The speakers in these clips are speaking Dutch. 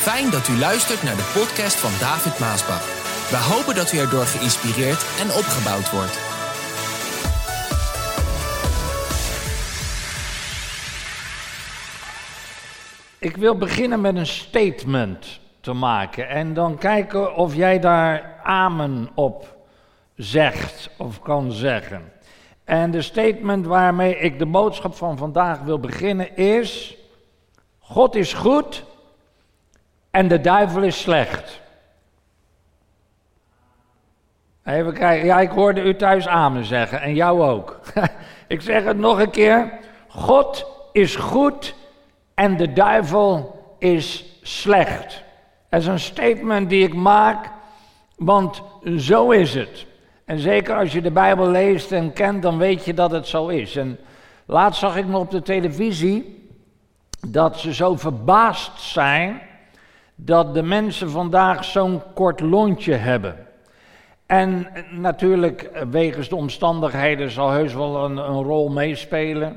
Fijn dat u luistert naar de podcast van David Maasbach. We hopen dat u erdoor geïnspireerd en opgebouwd wordt. Ik wil beginnen met een statement te maken en dan kijken of jij daar amen op zegt of kan zeggen. En de statement waarmee ik de boodschap van vandaag wil beginnen is: God is goed en de duivel is slecht. Even kijken, ja, ik hoorde u thuis amen zeggen en jou ook. ik zeg het nog een keer: God is goed en de duivel is slecht. Dat is een statement die ik maak, want zo is het. En zeker als je de Bijbel leest en kent, dan weet je dat het zo is. En laatst zag ik nog op de televisie dat ze zo verbaasd zijn dat de mensen vandaag zo'n kort lontje hebben. En natuurlijk, wegens de omstandigheden zal heus wel een, een rol meespelen.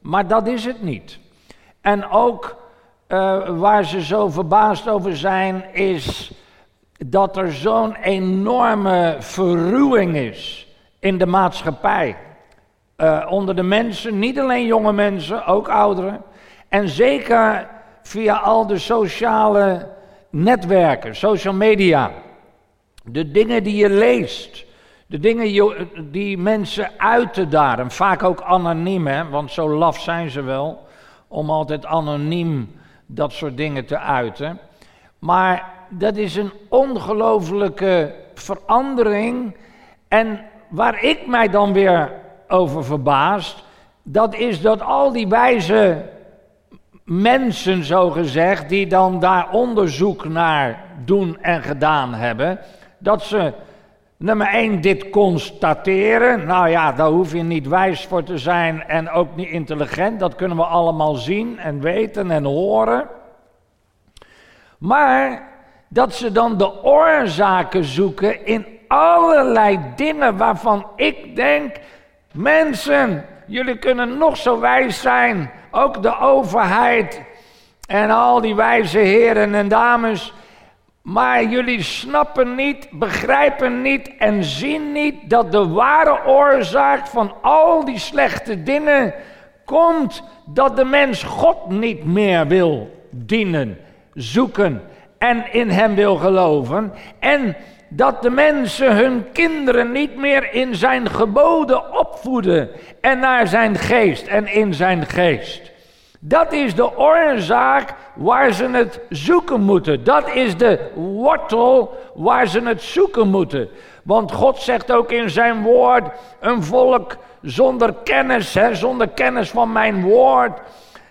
Maar dat is het niet. En ook uh, waar ze zo verbaasd over zijn, is dat er zo'n enorme verruwing is in de maatschappij. Uh, onder de mensen, niet alleen jonge mensen, ook ouderen. En zeker via al de sociale netwerken, social media. De dingen die je leest. De dingen die mensen uiten daar. En vaak ook anoniem, hè, want zo laf zijn ze wel. Om altijd anoniem dat soort dingen te uiten. Maar dat is een ongelofelijke verandering. En waar ik mij dan weer over verbaast, dat is dat al die wijze mensen, zo gezegd, die dan daar onderzoek naar doen en gedaan hebben, dat ze nummer één dit constateren. Nou ja, daar hoef je niet wijs voor te zijn en ook niet intelligent. Dat kunnen we allemaal zien en weten en horen. Maar dat ze dan de oorzaken zoeken in allerlei dingen waarvan ik denk, mensen, jullie kunnen nog zo wijs zijn, ook de overheid en al die wijze heren en dames, maar jullie snappen niet, begrijpen niet en zien niet dat de ware oorzaak van al die slechte dingen komt dat de mens God niet meer wil dienen, zoeken en in Hem wil geloven. En dat de mensen hun kinderen niet meer in zijn geboden opvoeden en naar zijn geest en in zijn geest. Dat is de oorzaak waar ze het zoeken moeten. Dat is de wortel waar ze het zoeken moeten. Want God zegt ook in zijn woord: een volk zonder kennis, hè, zonder kennis van mijn woord,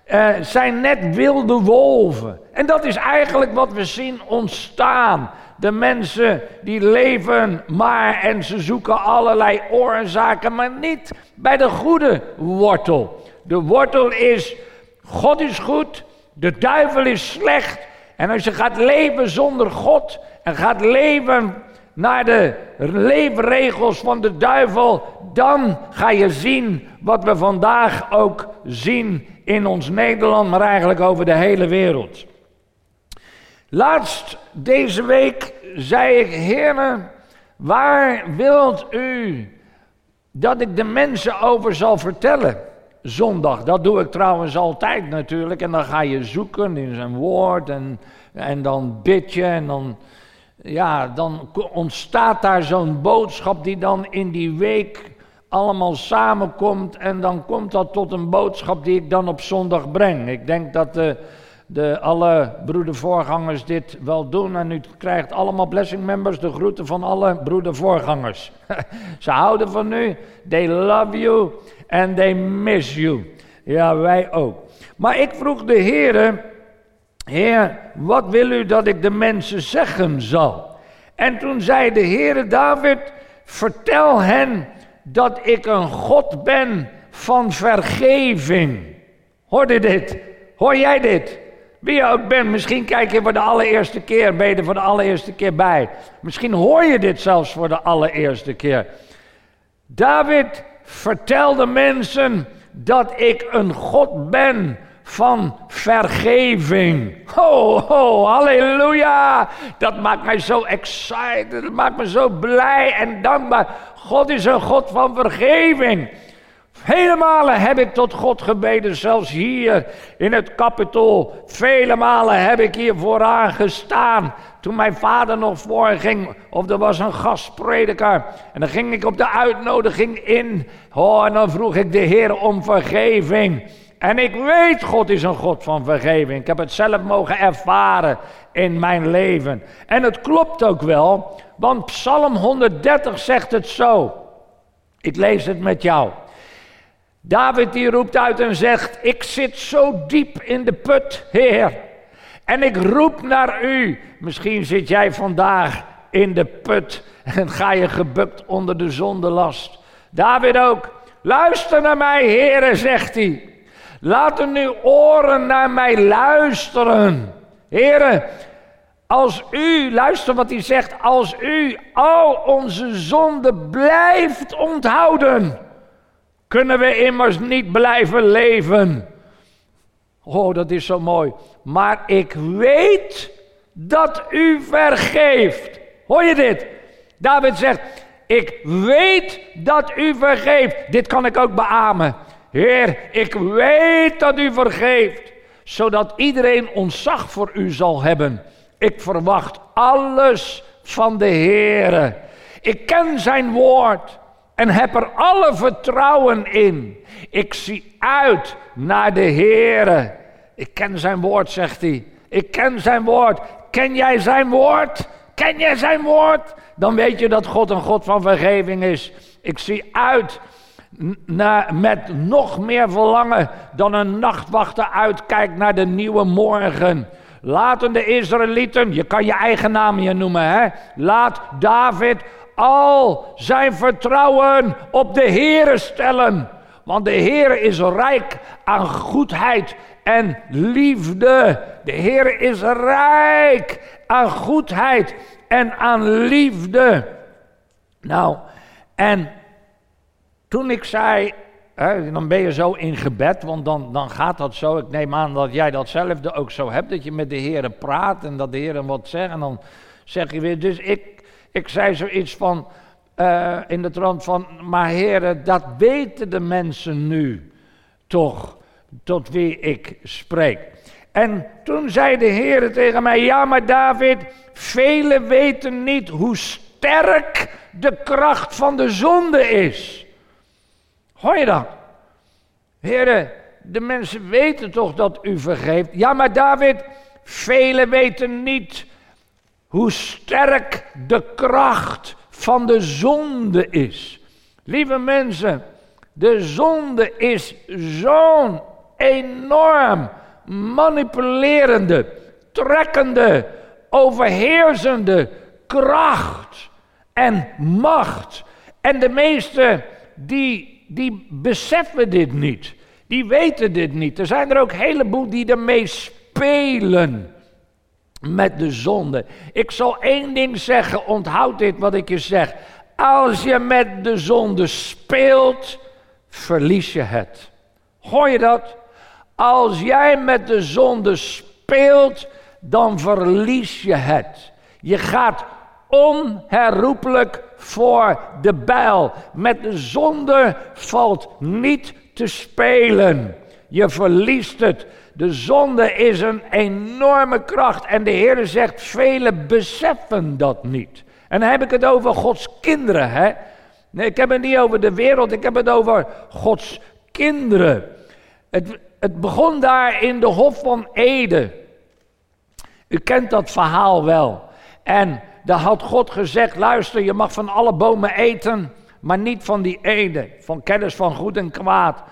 uh, zijn net wilde wolven. En dat is eigenlijk wat we zien ontstaan. De mensen die leven maar en ze zoeken allerlei oorzaken, maar niet bij de goede wortel. De wortel is, God is goed, de duivel is slecht. En als je gaat leven zonder God en gaat leven naar de leefregels van de duivel, dan ga je zien wat we vandaag ook zien in ons Nederland, maar eigenlijk over de hele wereld. Laatst deze week zei ik, heren, waar wilt u dat ik de mensen over zal vertellen? Zondag, dat doe ik trouwens altijd natuurlijk. En dan ga je zoeken in zijn woord en, en dan bid je en dan, ja, dan ontstaat daar zo'n boodschap die dan in die week allemaal samenkomt en dan komt dat tot een boodschap die ik dan op zondag breng. Ik denk dat de, de, alle broedervoorgangers dit wel doen en u krijgt allemaal blessing members de groeten van alle broedervoorgangers. Ze houden van u, they love you and they miss you. Ja, wij ook. Maar ik vroeg de Heer, Heer, wat wil u dat ik de mensen zeggen zal? En toen zei de Heere David, vertel hen dat ik een God ben van vergeving. Hoorde dit? Hoor jij dit? Wie je ook bent, misschien kijk je voor de allereerste keer, ben je er voor de allereerste keer bij. Misschien hoor je dit zelfs voor de allereerste keer. David vertelde mensen dat ik een God ben van vergeving. Ho, ho, halleluja. Dat maakt mij zo excited, dat maakt me zo blij en dankbaar. God is een God van vergeving. Vele malen heb ik tot God gebeden, zelfs hier in het kapitol. Vele malen heb ik hier vooraan gestaan. Toen mijn vader nog voorging, of er was een gastprediker. En dan ging ik op de uitnodiging in. Oh, en dan vroeg ik de Heer om vergeving. En ik weet, God is een God van vergeving. Ik heb het zelf mogen ervaren in mijn leven. En het klopt ook wel, want Psalm 130 zegt het zo. Ik lees het met jou. David die roept uit en zegt: Ik zit zo diep in de put, Heer. En ik roep naar u. Misschien zit jij vandaag in de put en ga je gebukt onder de zondelast. David ook. Luister naar mij, Heer, zegt hij. Laten uw oren naar mij luisteren. Heren, als u, luister wat hij zegt, als u al onze zonden blijft onthouden kunnen we immers niet blijven leven. Oh, dat is zo mooi. Maar ik weet dat u vergeeft. Hoor je dit? David zegt: Ik weet dat u vergeeft. Dit kan ik ook beamen. Heer, ik weet dat u vergeeft, zodat iedereen ontzag voor u zal hebben. Ik verwacht alles van de Heer. Ik ken zijn woord en heb er alle vertrouwen in. Ik zie uit naar de Heere. Ik ken zijn woord, zegt hij. Ik ken zijn woord. Ken jij zijn woord? Ken jij zijn woord? Dan weet je dat God een God van vergeving is. Ik zie uit naar, met nog meer verlangen dan een nachtwachter uitkijkt naar de nieuwe morgen. Laten de Israëlieten, je kan je eigen naam hier noemen, hè? Laat David al zijn vertrouwen op de Heere stellen. Want de Heere is rijk aan goedheid en liefde. De Heere is rijk aan goedheid en aan liefde. Nou, en toen ik zei, hè, dan ben je zo in gebed, want dan, dan gaat dat zo. Ik neem aan dat jij datzelfde ook zo hebt, dat je met de Heere praat en dat de Heere wat zegt. En dan zeg je weer, dus ik ik zei zoiets van, uh, in de trant van, maar heren, dat weten de mensen nu toch, tot wie ik spreek. En toen zei de Heer tegen mij, ja maar David, velen weten niet hoe sterk de kracht van de zonde is. Hoor je dat? Heren, de mensen weten toch dat u vergeeft. Ja maar David, velen weten niet hoe sterk de kracht van de zonde is. Lieve mensen, de zonde is zo'n enorm manipulerende, trekkende, overheersende kracht en macht. En de meesten die, die beseffen dit niet. Die weten dit niet. Er zijn er ook een heleboel die ermee spelen met de zonde. Ik zal één ding zeggen, onthoud dit wat ik je zeg. Als je met de zonde speelt, verlies je het. Hoor je dat? Als jij met de zonde speelt, dan verlies je het. Je gaat onherroepelijk voor de bijl. Met de zonde valt niet te spelen. Je verliest het. De zonde is een enorme kracht en de Heer zegt, velen beseffen dat niet. En dan heb ik het over Gods kinderen, hè. Nee, ik heb het niet over de wereld, ik heb het over Gods kinderen. Het, het begon daar in de Hof van Ede. U kent dat verhaal wel. En daar had God gezegd, luister, je mag van alle bomen eten, maar niet van die ede, van kennis van goed en kwaad.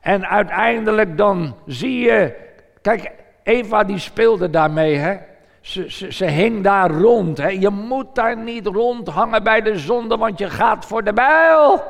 En uiteindelijk dan zie je, kijk, Eva die speelde daarmee, hè. Ze, ze, ze hing daar rond. Hè. Je moet daar niet rondhangen bij de zonde, want je gaat voor de bijl.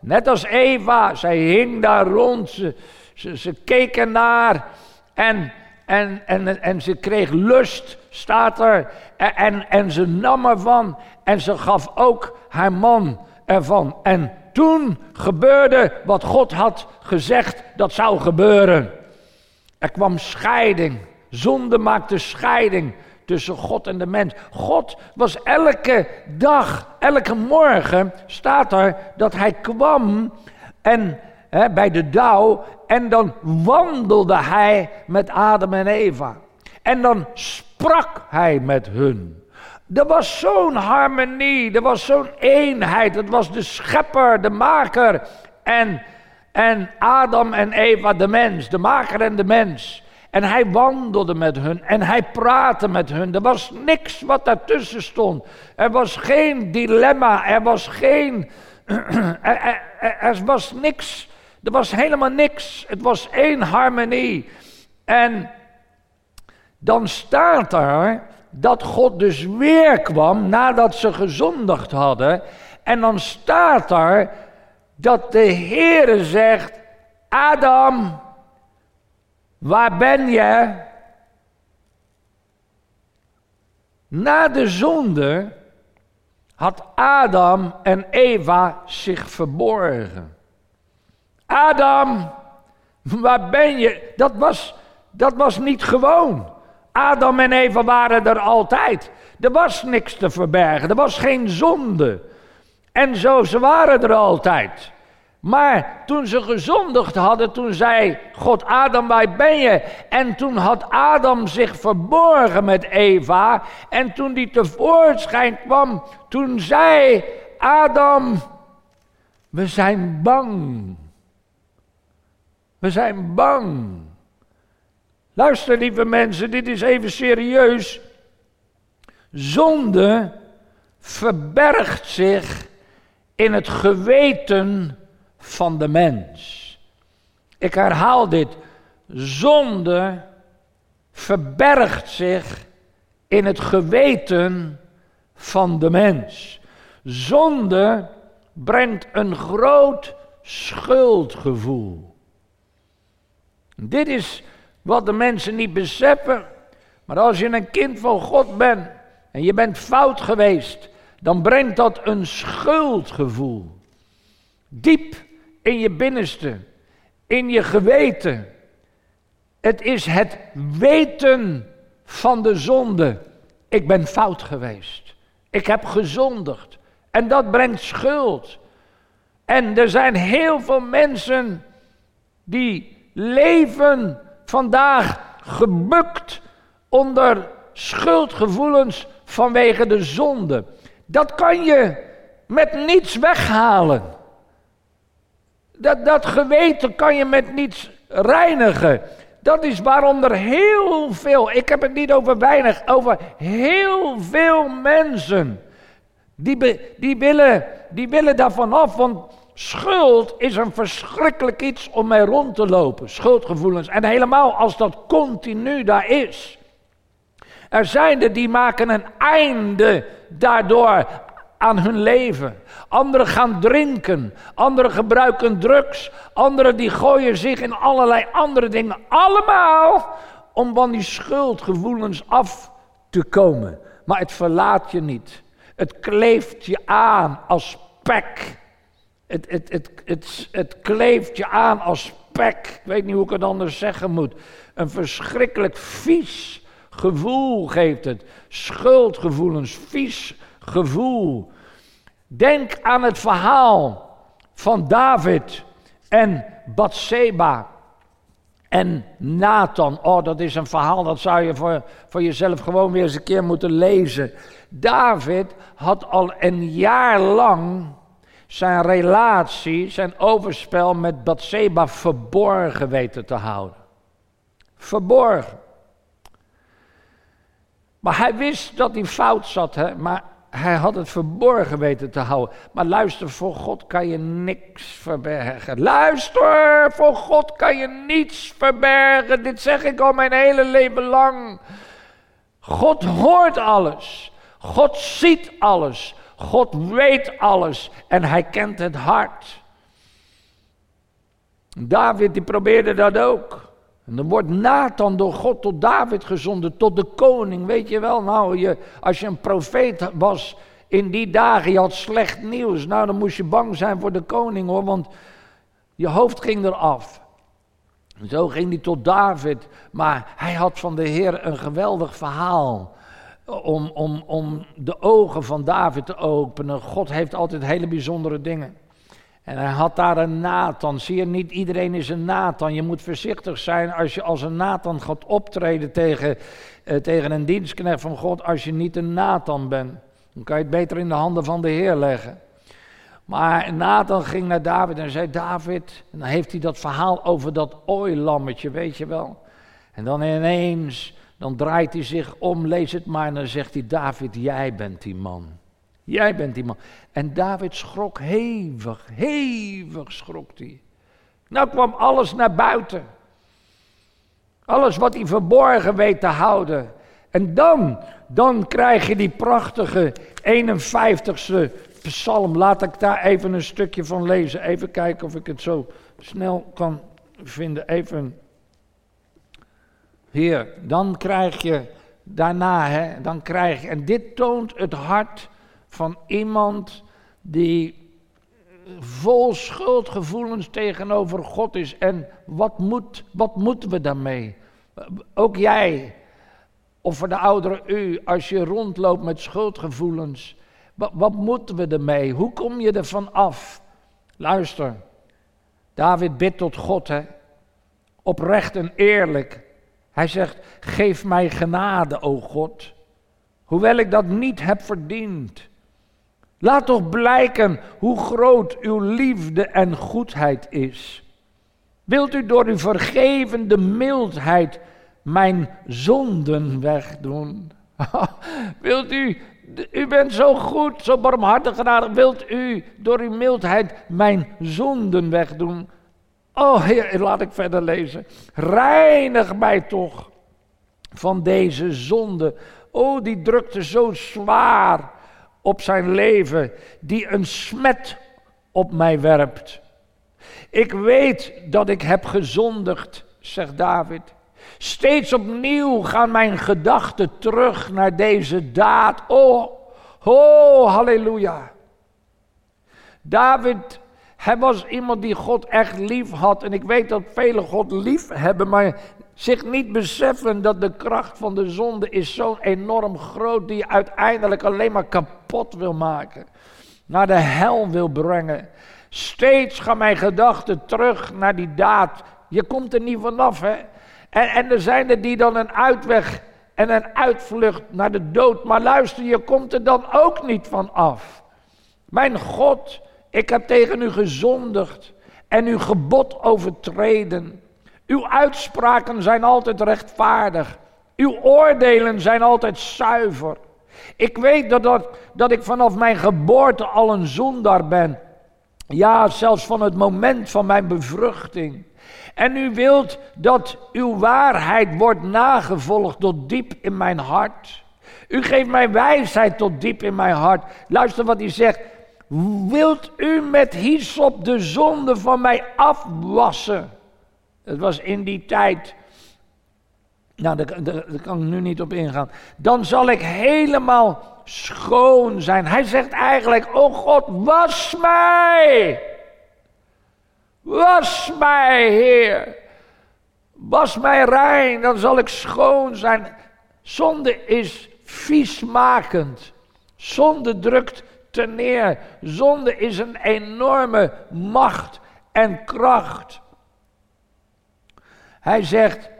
Net als Eva, zij hing daar rond. Ze, ze, ze keek ernaar en, en, en, en ze kreeg lust, staat er. En, en, en ze nam ervan en ze gaf ook haar man ervan. En toen gebeurde wat God had gezegd dat zou gebeuren. Er kwam scheiding. Zonde maakte scheiding tussen God en de mens. God was elke dag, elke morgen, staat er dat hij kwam en hè, bij de dauw en dan wandelde hij met Adam en Eva. En dan sprak hij met hun. Er was zo'n harmonie, er was zo'n eenheid. Het was de schepper, de maker en, en Adam en Eva, de mens, de maker en de mens. En hij wandelde met hun en hij praatte met hun. Er was niks wat daartussen stond. Er was geen dilemma, er was geen. er, er, was niks. Er was helemaal niks. Het was één harmonie. En dan staat er dat God dus weer kwam nadat ze gezondigd hadden. En dan staat er dat de Heere zegt: Adam, waar ben je? Na de zonde had Adam en Eva zich verborgen. Adam, waar ben je? Dat was, dat was niet gewoon. Adam en Eva waren er altijd. Er was niks te verbergen, er was geen zonde. En zo, ze waren er altijd. Maar toen ze gezondigd hadden, toen zei God, Adam, waar ben je? En toen had Adam zich verborgen met Eva. En toen die tevoorschijn kwam, toen zei Adam, we zijn bang. We zijn bang. Luister, lieve mensen, dit is even serieus. Zonde verbergt zich in het geweten van de mens. Ik herhaal dit. Zonde verbergt zich in het geweten van de mens. Zonde brengt een groot schuldgevoel. Dit is wat de mensen niet beseffen. Maar als je een kind van God bent en je bent fout geweest, dan brengt dat een schuldgevoel. Diep in je binnenste, in je geweten. Het is het weten van de zonde. Ik ben fout geweest. Ik heb gezondigd. En dat brengt schuld. En er zijn heel veel mensen die leven vandaag gebukt onder schuldgevoelens vanwege de zonde. Dat kan je met niets weghalen. Dat, dat geweten kan je met niets reinigen. Dat is waarom er heel veel, ik heb het niet over weinig, over heel veel mensen, die, die, willen, die willen daarvan af. Want Schuld is een verschrikkelijk iets om mee rond te lopen, schuldgevoelens. En helemaal als dat continu daar is. Er zijn er die maken een einde daardoor aan hun leven. Anderen gaan drinken, anderen gebruiken drugs, anderen die gooien zich in allerlei andere dingen. Allemaal om van die schuldgevoelens af te komen. Maar het verlaat je niet. Het kleeft je aan als pek. Het, het, het, het, het kleeft je aan als pek. Ik weet niet hoe ik het anders zeggen moet. Een verschrikkelijk vies gevoel geeft het. Schuldgevoelens, vies gevoel. Denk aan het verhaal van David en Bathseba en Nathan. Oh, dat is een verhaal, dat zou je voor, voor jezelf gewoon weer eens een keer moeten lezen. David had al een jaar lang zijn relatie, zijn overspel met Bathseba verborgen weten te houden. Verborgen. Maar hij wist dat hij fout zat, hè? maar hij had het verborgen weten te houden. Maar luister, voor God kan je niks verbergen. Luister, voor God kan je niets verbergen. Dit zeg ik al mijn hele leven lang. God hoort alles. God ziet alles. God weet alles en hij kent het hart. David die probeerde dat ook. En dan wordt Nathan door God tot David gezonden, tot de koning. Weet je wel, nou, je, als je een profeet was in die dagen, je had slecht nieuws. Nou, dan moest je bang zijn voor de koning hoor, want je hoofd ging eraf. Zo ging hij tot David, maar hij had van de Heer een geweldig verhaal om, om, om de ogen van David te openen. God heeft altijd hele bijzondere dingen. En hij had daar een Nathan. Zie je, niet iedereen is een Nathan. Je moet voorzichtig zijn als je als een Nathan gaat optreden tegen, eh, tegen een dienstknecht van God, als je niet een Nathan bent. Dan kan je het beter in de handen van de Heer leggen. Maar Nathan ging naar David en zei: David. En dan heeft hij dat verhaal over dat ooilammetje, weet je wel. En dan ineens, dan draait hij zich om, lees het maar. En dan zegt hij: David, jij bent die man. Jij bent die man. En David schrok hevig, hevig schrok hij. Nou kwam alles naar buiten. Alles wat hij verborgen weet te houden. En dan, dan krijg je die prachtige 51ste psalm. Laat ik daar even een stukje van lezen. Even kijken of ik het zo snel kan vinden. Even. Hier, dan krijg je daarna, hè, dan krijg je, en dit toont het hart van iemand die vol schuldgevoelens tegenover God is. En wat, moet, wat moeten we daarmee? Ook jij, of voor de ouderen u, als je rondloopt met schuldgevoelens. Wat, wat moeten we ermee? Hoe kom je ervan af? Luister, David bidt tot God, hè? oprecht en eerlijk. Hij zegt, geef mij genade, o God, hoewel ik dat niet heb verdiend. Laat toch blijken hoe groot uw liefde en goedheid is. Wilt u door uw vergevende mildheid mijn zonden wegdoen? Wilt u, u bent zo goed, zo barmhartig genadig, wilt u door uw mildheid mijn zonden wegdoen? Oh Heer, laat ik verder lezen. Reinig mij toch van deze zonde. Oh, die drukte zo zwaar op zijn leven, die een smet op mij werpt. Ik weet dat ik heb gezondigd, zegt David. Steeds opnieuw gaan mijn gedachten terug naar deze daad. Oh, oh, halleluja. David, hij was iemand die God echt lief had. En ik weet dat velen God lief hebben, maar zich niet beseffen dat de kracht van de zonde is zo enorm groot, die je uiteindelijk alleen maar kapot wil maken. Naar de hel wil brengen. Steeds gaan mijn gedachten terug naar die daad. Je komt er niet vanaf, hè? En, en er zijn er die dan een uitweg en een uitvlucht naar de dood. Maar luister, je komt er dan ook niet van af. Mijn God, ik heb tegen u gezondigd en uw gebod overtreden. Uw uitspraken zijn altijd rechtvaardig. Uw oordelen zijn altijd zuiver. Ik weet dat, dat, dat ik vanaf mijn geboorte al een zondaar ben. Ja, zelfs van het moment van mijn bevruchting. En u wilt dat uw waarheid wordt nagevolgd tot diep in mijn hart. U geeft mij wijsheid tot diep in mijn hart. Luister wat hij zegt. Wilt u met hyssop de zonde van mij afwassen? Het was in die tijd. Nou, daar, kan ik nu niet op ingaan. Dan zal ik helemaal schoon zijn. Hij zegt eigenlijk: Oh God, was mij. Was mij, Heer. Was mij rein, dan zal ik schoon zijn. Zonde is viesmakend. Zonde drukt ten neer. Zonde is een enorme macht en kracht. Hij zegt: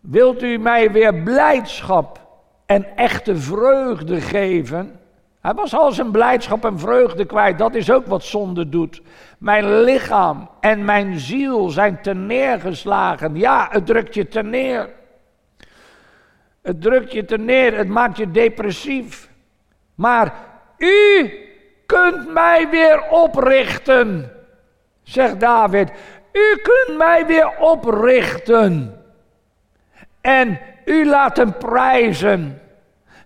Wilt u mij weer blijdschap en echte vreugde geven? Hij was al zijn blijdschap en vreugde kwijt. Dat is ook wat zonde doet. Mijn lichaam en mijn ziel zijn ten neergeslagen. Ja, het drukt je ten neer. Het drukt je ten neer. Het maakt je depressief. Maar u kunt mij weer oprichten, zegt David. U kunt mij weer oprichten. En u laten prijzen.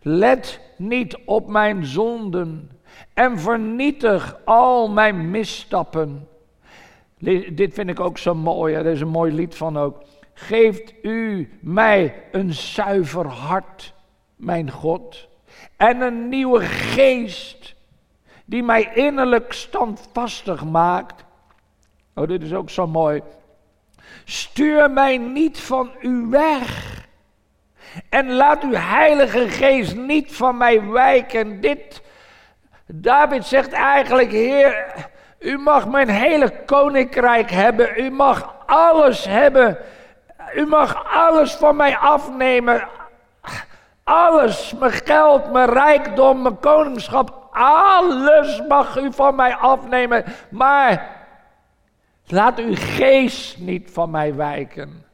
Let niet op mijn zonden en vernietig al mijn misstappen. Dit vind ik ook zo mooi, er is een mooi lied van ook. Geeft u mij een zuiver hart, mijn God, en een nieuwe geest die mij innerlijk standvastig maakt. Oh, dit is ook zo mooi. Stuur mij niet van u weg. En laat uw Heilige Geest niet van mij wijken. Dit, David zegt eigenlijk, Heer, u mag mijn hele koninkrijk hebben. U mag alles hebben. U mag alles van mij afnemen. Alles, mijn geld, mijn rijkdom, mijn koningschap, alles mag u van mij afnemen. Maar laat uw geest niet van mij wijken.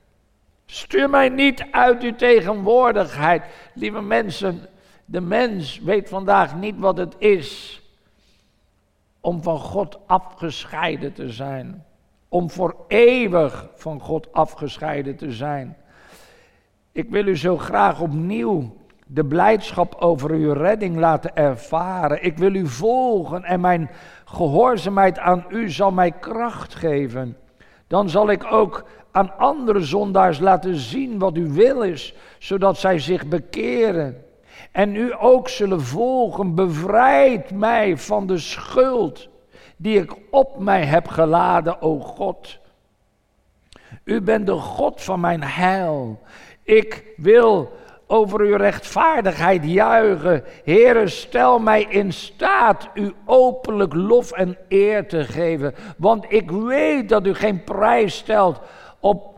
Stuur mij niet uit uw tegenwoordigheid. Lieve mensen, de mens weet vandaag niet wat het is om van God afgescheiden te zijn. Om voor eeuwig van God afgescheiden te zijn. Ik wil u zo graag opnieuw de blijdschap over uw redding laten ervaren. Ik wil u volgen en mijn gehoorzaamheid aan u zal mij kracht geven. Dan zal ik ook aan andere zondaars laten zien wat uw wil is, zodat zij zich bekeren. En u ook zullen volgen, bevrijd mij van de schuld die ik op mij heb geladen, o God. U bent de God van mijn heil. Ik wil over uw rechtvaardigheid juichen. Heere, stel mij in staat u openlijk lof en eer te geven. Want ik weet dat u geen prijs stelt op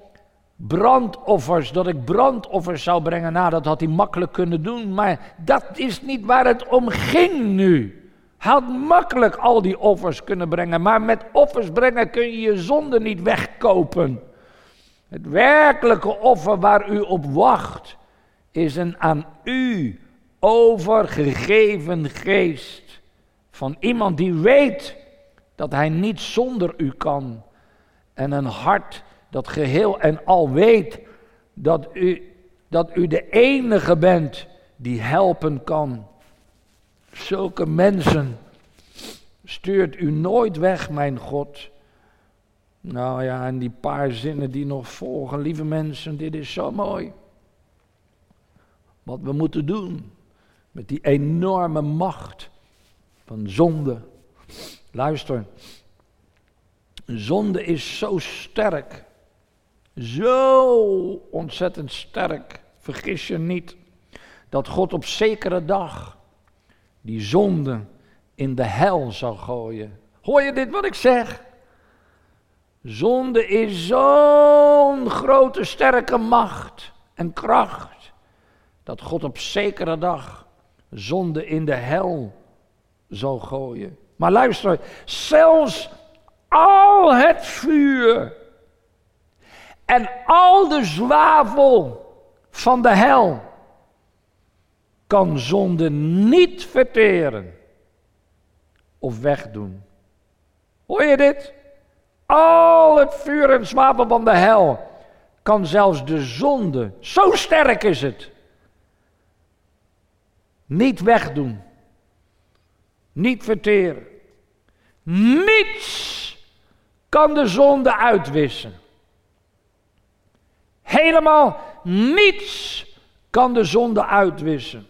brandoffers, dat ik brandoffers zou brengen. Nou, dat had hij makkelijk kunnen doen, maar dat is niet waar het om ging nu. Had makkelijk al die offers kunnen brengen, maar met offers brengen kun je je zonde niet wegkopen. Het werkelijke offer waar u op wacht, is een aan u overgegeven geest. Van iemand die weet dat hij niet zonder u kan. En een hart dat geheel en al weet dat u, dat u de enige bent die helpen kan. Zulke mensen stuurt u nooit weg, mijn God. Nou ja, en die paar zinnen die nog volgen, lieve mensen, dit is zo mooi. Wat we moeten doen met die enorme macht van zonde. Luister, zonde is zo sterk, zo ontzettend sterk, vergis je niet, dat God op zekere dag die zonde in de hel zal gooien. Hoor je dit wat ik zeg? Zonde is zo'n grote sterke macht en kracht dat God op zekere dag zonde in de hel zal gooien. Maar luister, zelfs al het vuur en al de zwavel van de hel kan zonde niet verteren of wegdoen. Hoor je dit? Al het vuur en zwavel van de hel kan zelfs de zonde, zo sterk is het, niet wegdoen. Niet verteren. Niets kan de zonde uitwissen. Helemaal niets kan de zonde uitwissen.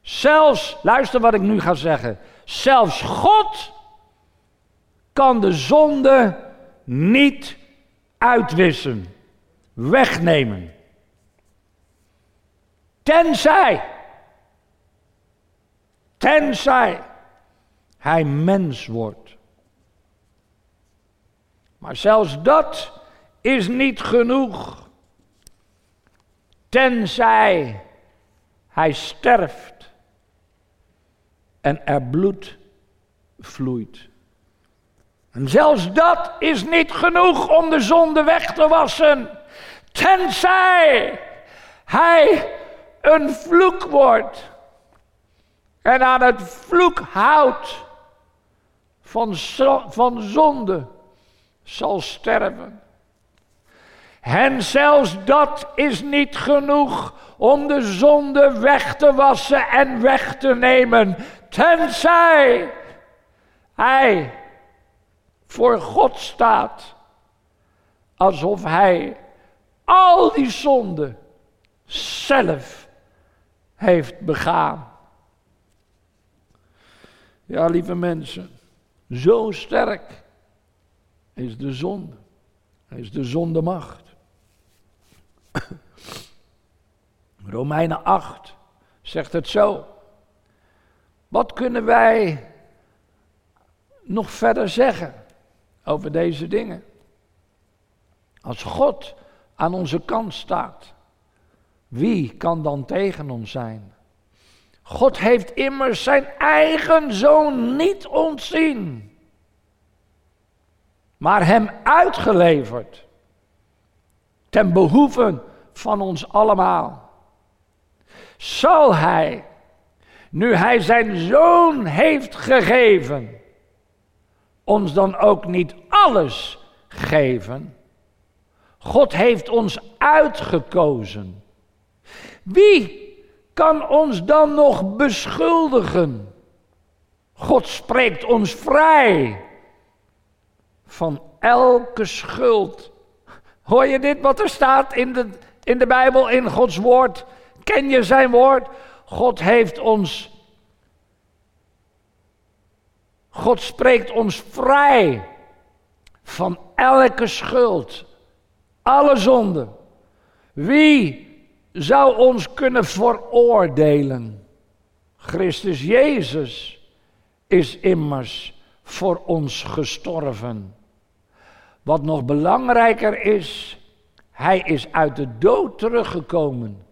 Zelfs, luister wat ik nu ga zeggen. Zelfs God kan de zonde niet uitwissen, wegnemen. Tenzij, tenzij hij mens wordt. Maar zelfs dat is niet genoeg. Tenzij hij sterft en er bloed vloeit. En zelfs dat is niet genoeg om de zonde weg te wassen. Tenzij hij een vloek wordt. En aan het vloek houdt van, van zonde zal sterven. En zelfs dat is niet genoeg om de zonde weg te wassen en weg te nemen. Tenzij hij voor God staat. Alsof hij al die zonden zelf heeft begaan. Ja, lieve mensen, zo sterk is de zonde. Hij is de zondemacht. Romeinen 8 zegt het zo. Wat kunnen wij nog verder zeggen over deze dingen? Als God aan onze kant staat, wie kan dan tegen ons zijn? God heeft immers zijn eigen zoon niet ontzien, maar hem uitgeleverd ten behoeve van ons allemaal. Zal hij, nu hij zijn zoon heeft gegeven, ons dan ook niet alles geven? God heeft ons uitgekozen. Wie kan ons dan nog beschuldigen? God spreekt ons vrij van elke schuld. Hoor je dit wat er staat in de, in de Bijbel, in Gods woord? Ken je zijn woord? God heeft ons. God spreekt ons vrij van elke schuld, alle zonde. Wie zou ons kunnen veroordelen? Christus Jezus is immers voor ons gestorven. Wat nog belangrijker is, hij is uit de dood teruggekomen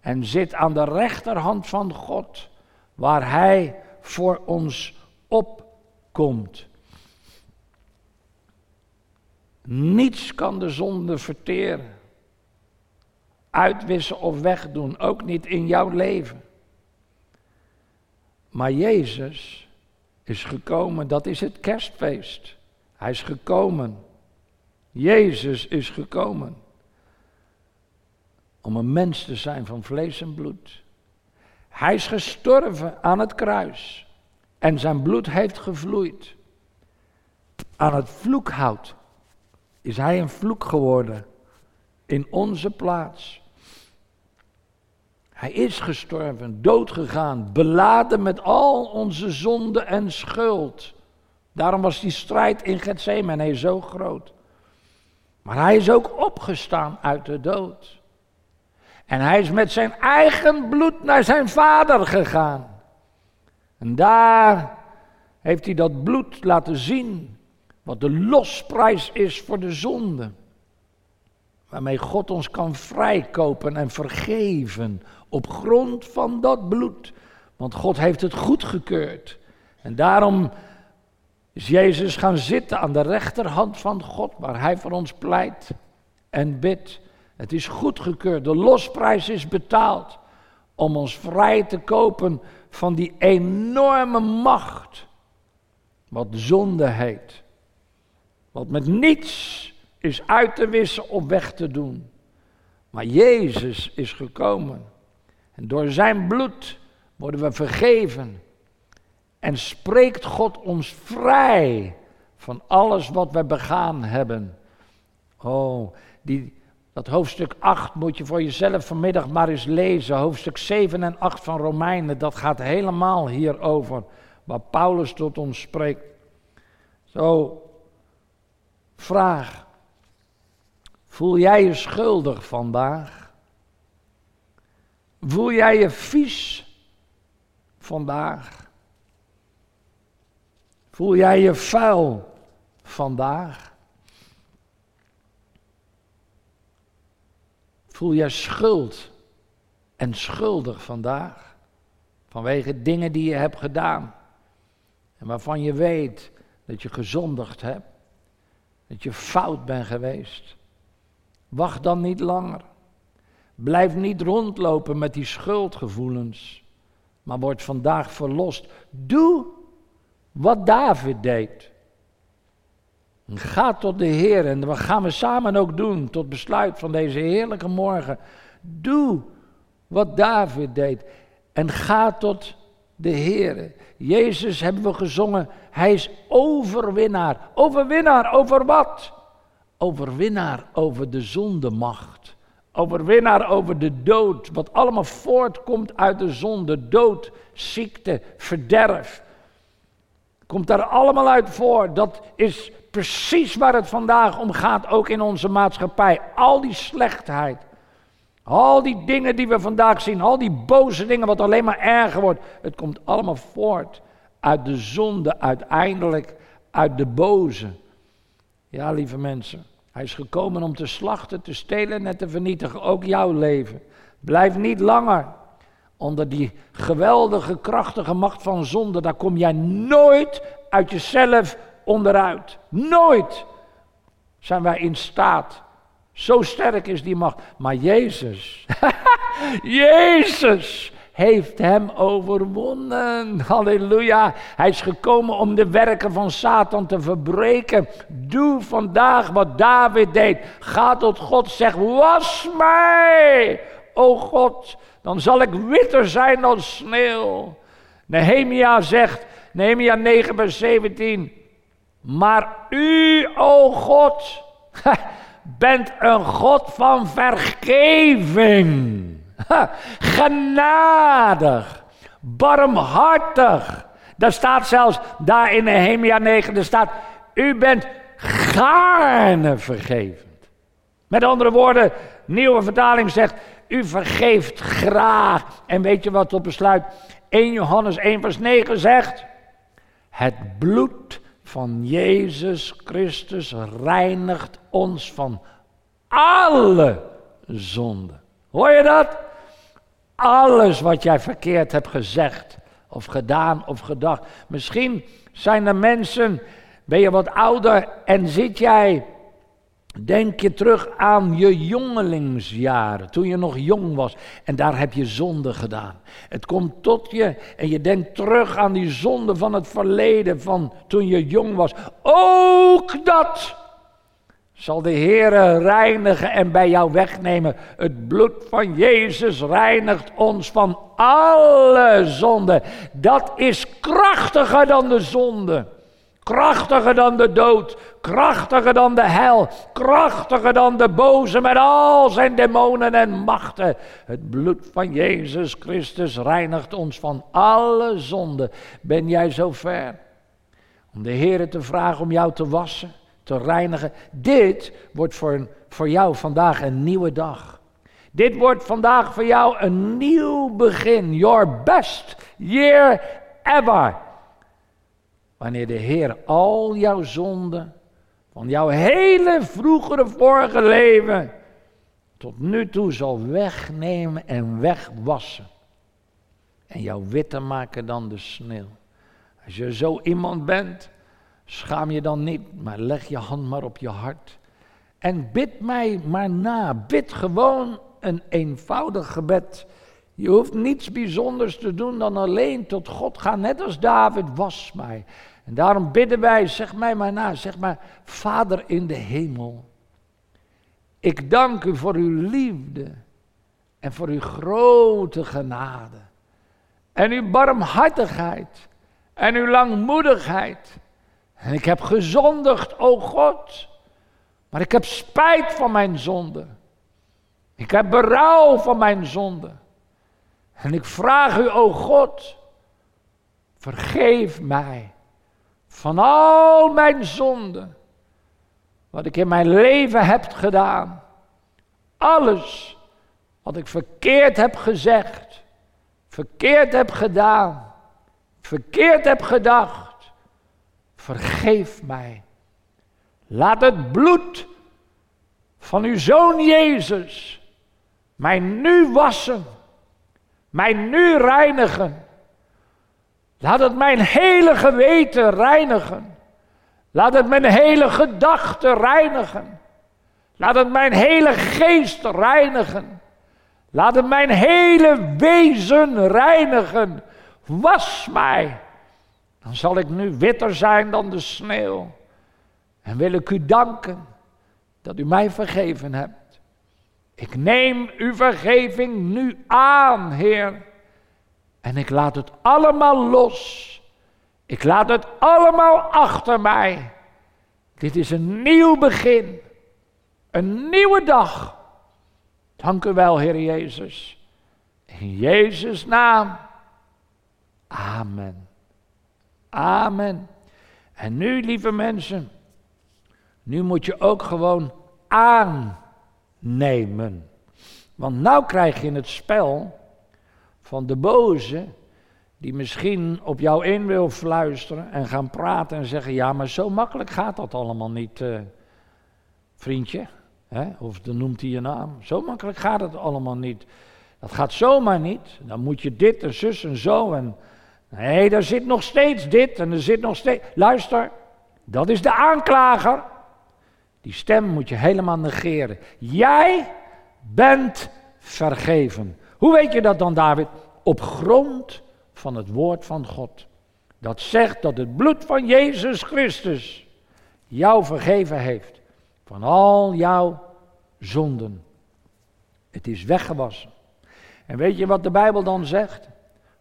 en zit aan de rechterhand van God, waar hij voor ons opkomt. Niets kan de zonde verteren, uitwissen of wegdoen, ook niet in jouw leven. Maar Jezus is gekomen, dat is het kerstfeest. Hij is gekomen. Jezus is gekomen om een mens te zijn van vlees en bloed. Hij is gestorven aan het kruis en zijn bloed heeft gevloeid. Aan het vloekhout is hij een vloek geworden in onze plaats. Hij is gestorven, doodgegaan, beladen met al onze zonde en schuld. Daarom was die strijd in Gethsemane zo groot. Maar hij is ook opgestaan uit de dood. En hij is met zijn eigen bloed naar zijn vader gegaan. En daar heeft hij dat bloed laten zien wat de losprijs is voor de zonde. Waarmee God ons kan vrijkopen en vergeven op grond van dat bloed. Want God heeft het goedgekeurd. En daarom is Jezus gaan zitten aan de rechterhand van God, waar Hij voor ons pleit en bidt. Het is goedgekeurd, de losprijs is betaald om ons vrij te kopen van die enorme macht, wat zonde heet. Wat met niets is uit te wissen of weg te doen. Maar Jezus is gekomen. En door zijn bloed worden we vergeven. En spreekt God ons vrij van alles wat we begaan hebben. Oh, die, dat hoofdstuk 8 moet je voor jezelf vanmiddag maar eens lezen. Hoofdstuk 7 en 8 van Romeinen, dat gaat helemaal hierover. Waar Paulus tot ons spreekt. Zo, vraag. Voel jij je schuldig vandaag? Voel jij je vies vandaag? Voel jij je vuil vandaag? Voel jij schuld en schuldig vandaag? Vanwege dingen die je hebt gedaan. En waarvan je weet dat je gezondigd hebt. Dat je fout bent geweest. Wacht dan niet langer. Blijf niet rondlopen met die schuldgevoelens, maar word vandaag verlost. Doe wat David deed. Ga tot de Heer en dat gaan we samen ook doen tot besluit van deze heerlijke morgen. Doe wat David deed en ga tot de Heer. Jezus hebben we gezongen, hij is overwinnaar. Overwinnaar over wat? Overwinnaar over de zondemacht. Overwinnaar over de dood. Wat allemaal voortkomt uit de zonde. Dood, ziekte, verderf. Komt daar allemaal uit voor. Dat is precies waar het vandaag om gaat, ook in onze maatschappij. Al die slechtheid. Al die dingen die we vandaag zien, al die boze dingen, wat alleen maar erger wordt. Het komt allemaal voort uit de zonde, uiteindelijk uit de boze. Ja, lieve mensen, hij is gekomen om te slachten, te stelen en te vernietigen, ook jouw leven. Blijf niet langer onder die geweldige, krachtige macht van zonde. Daar kom jij nooit uit jezelf onderuit. Nooit zijn wij in staat. Zo sterk is die macht. Maar Jezus, Jezus heeft hem overwonnen. Halleluja. Hij is gekomen om de werken van Satan te verbreken. Doe vandaag wat David deed. Ga tot God, zeg: Was mij, o God, dan zal ik witter zijn dan sneeuw. Nehemia zegt, Nehemia 9, vers 17. Maar u, o God, bent een God van vergeving. Genadig, barmhartig. Daar staat zelfs, daar in Nehemia 9, er staat, u bent gaarne vergevend. Met andere woorden, nieuwe vertaling zegt, u vergeeft graag. En weet je wat op besluit 1 Johannes 1 vers 9 zegt? Het bloed van Jezus Christus reinigt ons van alle zonden. Hoor je dat? Alles wat jij verkeerd hebt gezegd, of gedaan, of gedacht. Misschien zijn er mensen, ben je wat ouder en zit jij Denk je terug aan je jongelingsjaren, toen je nog jong was en daar heb je zonde gedaan. Het komt tot je en je denkt terug aan die zonde van het verleden, van toen je jong was. Ook dat zal de Heere reinigen en bij jou wegnemen. Het bloed van Jezus reinigt ons van alle zonde. Dat is krachtiger dan de zonde. Krachtiger dan de dood, krachtiger dan de hel, krachtiger dan de boze met al zijn demonen en machten. Het bloed van Jezus Christus reinigt ons van alle zonde. Ben jij zo ver om de Heer te vragen om jou te wassen, te reinigen? Dit wordt voor, voor jou vandaag een nieuwe dag. Dit wordt vandaag voor jou een nieuw begin. Your best year ever. Wanneer de Heer al jouw zonden van jouw hele vroegere vorige leven tot nu toe zal wegnemen en wegwassen. En jou witter maken dan de sneeuw. Als je zo iemand bent, schaam je dan niet, maar leg je hand maar op je hart. En bid mij maar na. Bid gewoon een eenvoudig gebed. Je hoeft niets bijzonders te doen dan alleen tot God gaan, net als David, was mij. En daarom bidden wij, zeg mij maar na, zeg maar, Vader in de hemel. Ik dank u voor uw liefde en voor uw grote genade. En uw barmhartigheid en uw langmoedigheid. En ik heb gezondigd, o God, maar ik heb spijt van mijn zonde. Ik heb berouw van mijn zonde. En ik vraag u, o God, vergeef mij van al mijn zonden, wat ik in mijn leven heb gedaan, alles wat ik verkeerd heb gezegd, verkeerd heb gedaan, verkeerd heb gedacht, vergeef mij. Laat het bloed van uw zoon Jezus mij nu wassen, mij nu reinigen Laat het mijn hele geweten reinigen. Laat het mijn hele gedachten reinigen. Laat het mijn hele geest reinigen. Laat het mijn hele wezen reinigen. Was mij. Dan zal ik nu witter zijn dan de sneeuw. En wil ik u danken dat u mij vergeven hebt. Ik neem uw vergeving nu aan, Heer. En ik laat het allemaal los. Ik laat het allemaal achter mij. Dit is een nieuw begin. Een nieuwe dag. Dank u wel, Heer Jezus. In Jezus' naam. Amen. Amen. En nu, lieve mensen, nu moet je ook gewoon aannemen. Want nou krijg je het spel van de boze, die misschien op jou in wil fluisteren en gaan praten en zeggen: Ja, maar zo makkelijk gaat dat allemaal niet, uh, vriendje. Hè? Of dan noemt hij je naam. Zo makkelijk gaat het allemaal niet. Dat gaat zomaar niet. Dan moet je dit en zus en zo. En nee, daar zit nog steeds dit en er zit nog steeds. Luister, dat is de aanklager. Die stem moet je helemaal negeren. Jij bent vergeven. Hoe weet je dat dan, David? Op grond van het woord van God. Dat zegt dat het bloed van Jezus Christus jou vergeven heeft van al jouw zonden. Het is weggewassen. En weet je wat de Bijbel dan zegt?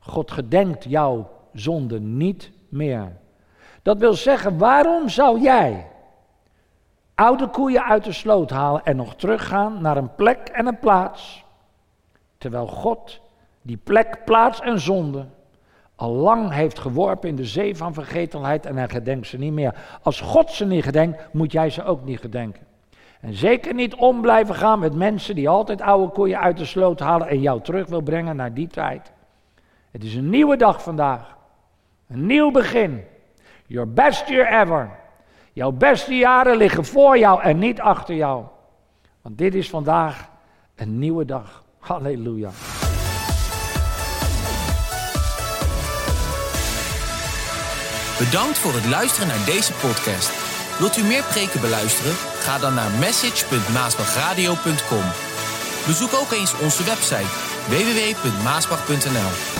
God gedenkt jouw zonden niet meer. Dat wil zeggen, waarom zou jij oude koeien uit de sloot halen en nog teruggaan naar een plek en een plaats, terwijl God die plek, plaats en zonde al lang heeft geworpen in de zee van vergetelheid en hij gedenkt ze niet meer. Als God ze niet gedenkt, moet jij ze ook niet gedenken. En zeker niet om blijven gaan met mensen die altijd oude koeien uit de sloot halen en jou terug wil brengen naar die tijd. Het is een nieuwe dag vandaag. Een nieuw begin. Your best year ever. Jouw beste jaren liggen voor jou en niet achter jou. Want dit is vandaag een nieuwe dag. Halleluja. Bedankt voor het luisteren naar deze podcast. Wilt u meer preken beluisteren? Ga dan naar message.maasbachradio.com. Bezoek ook eens onze website www.maasbach.nl.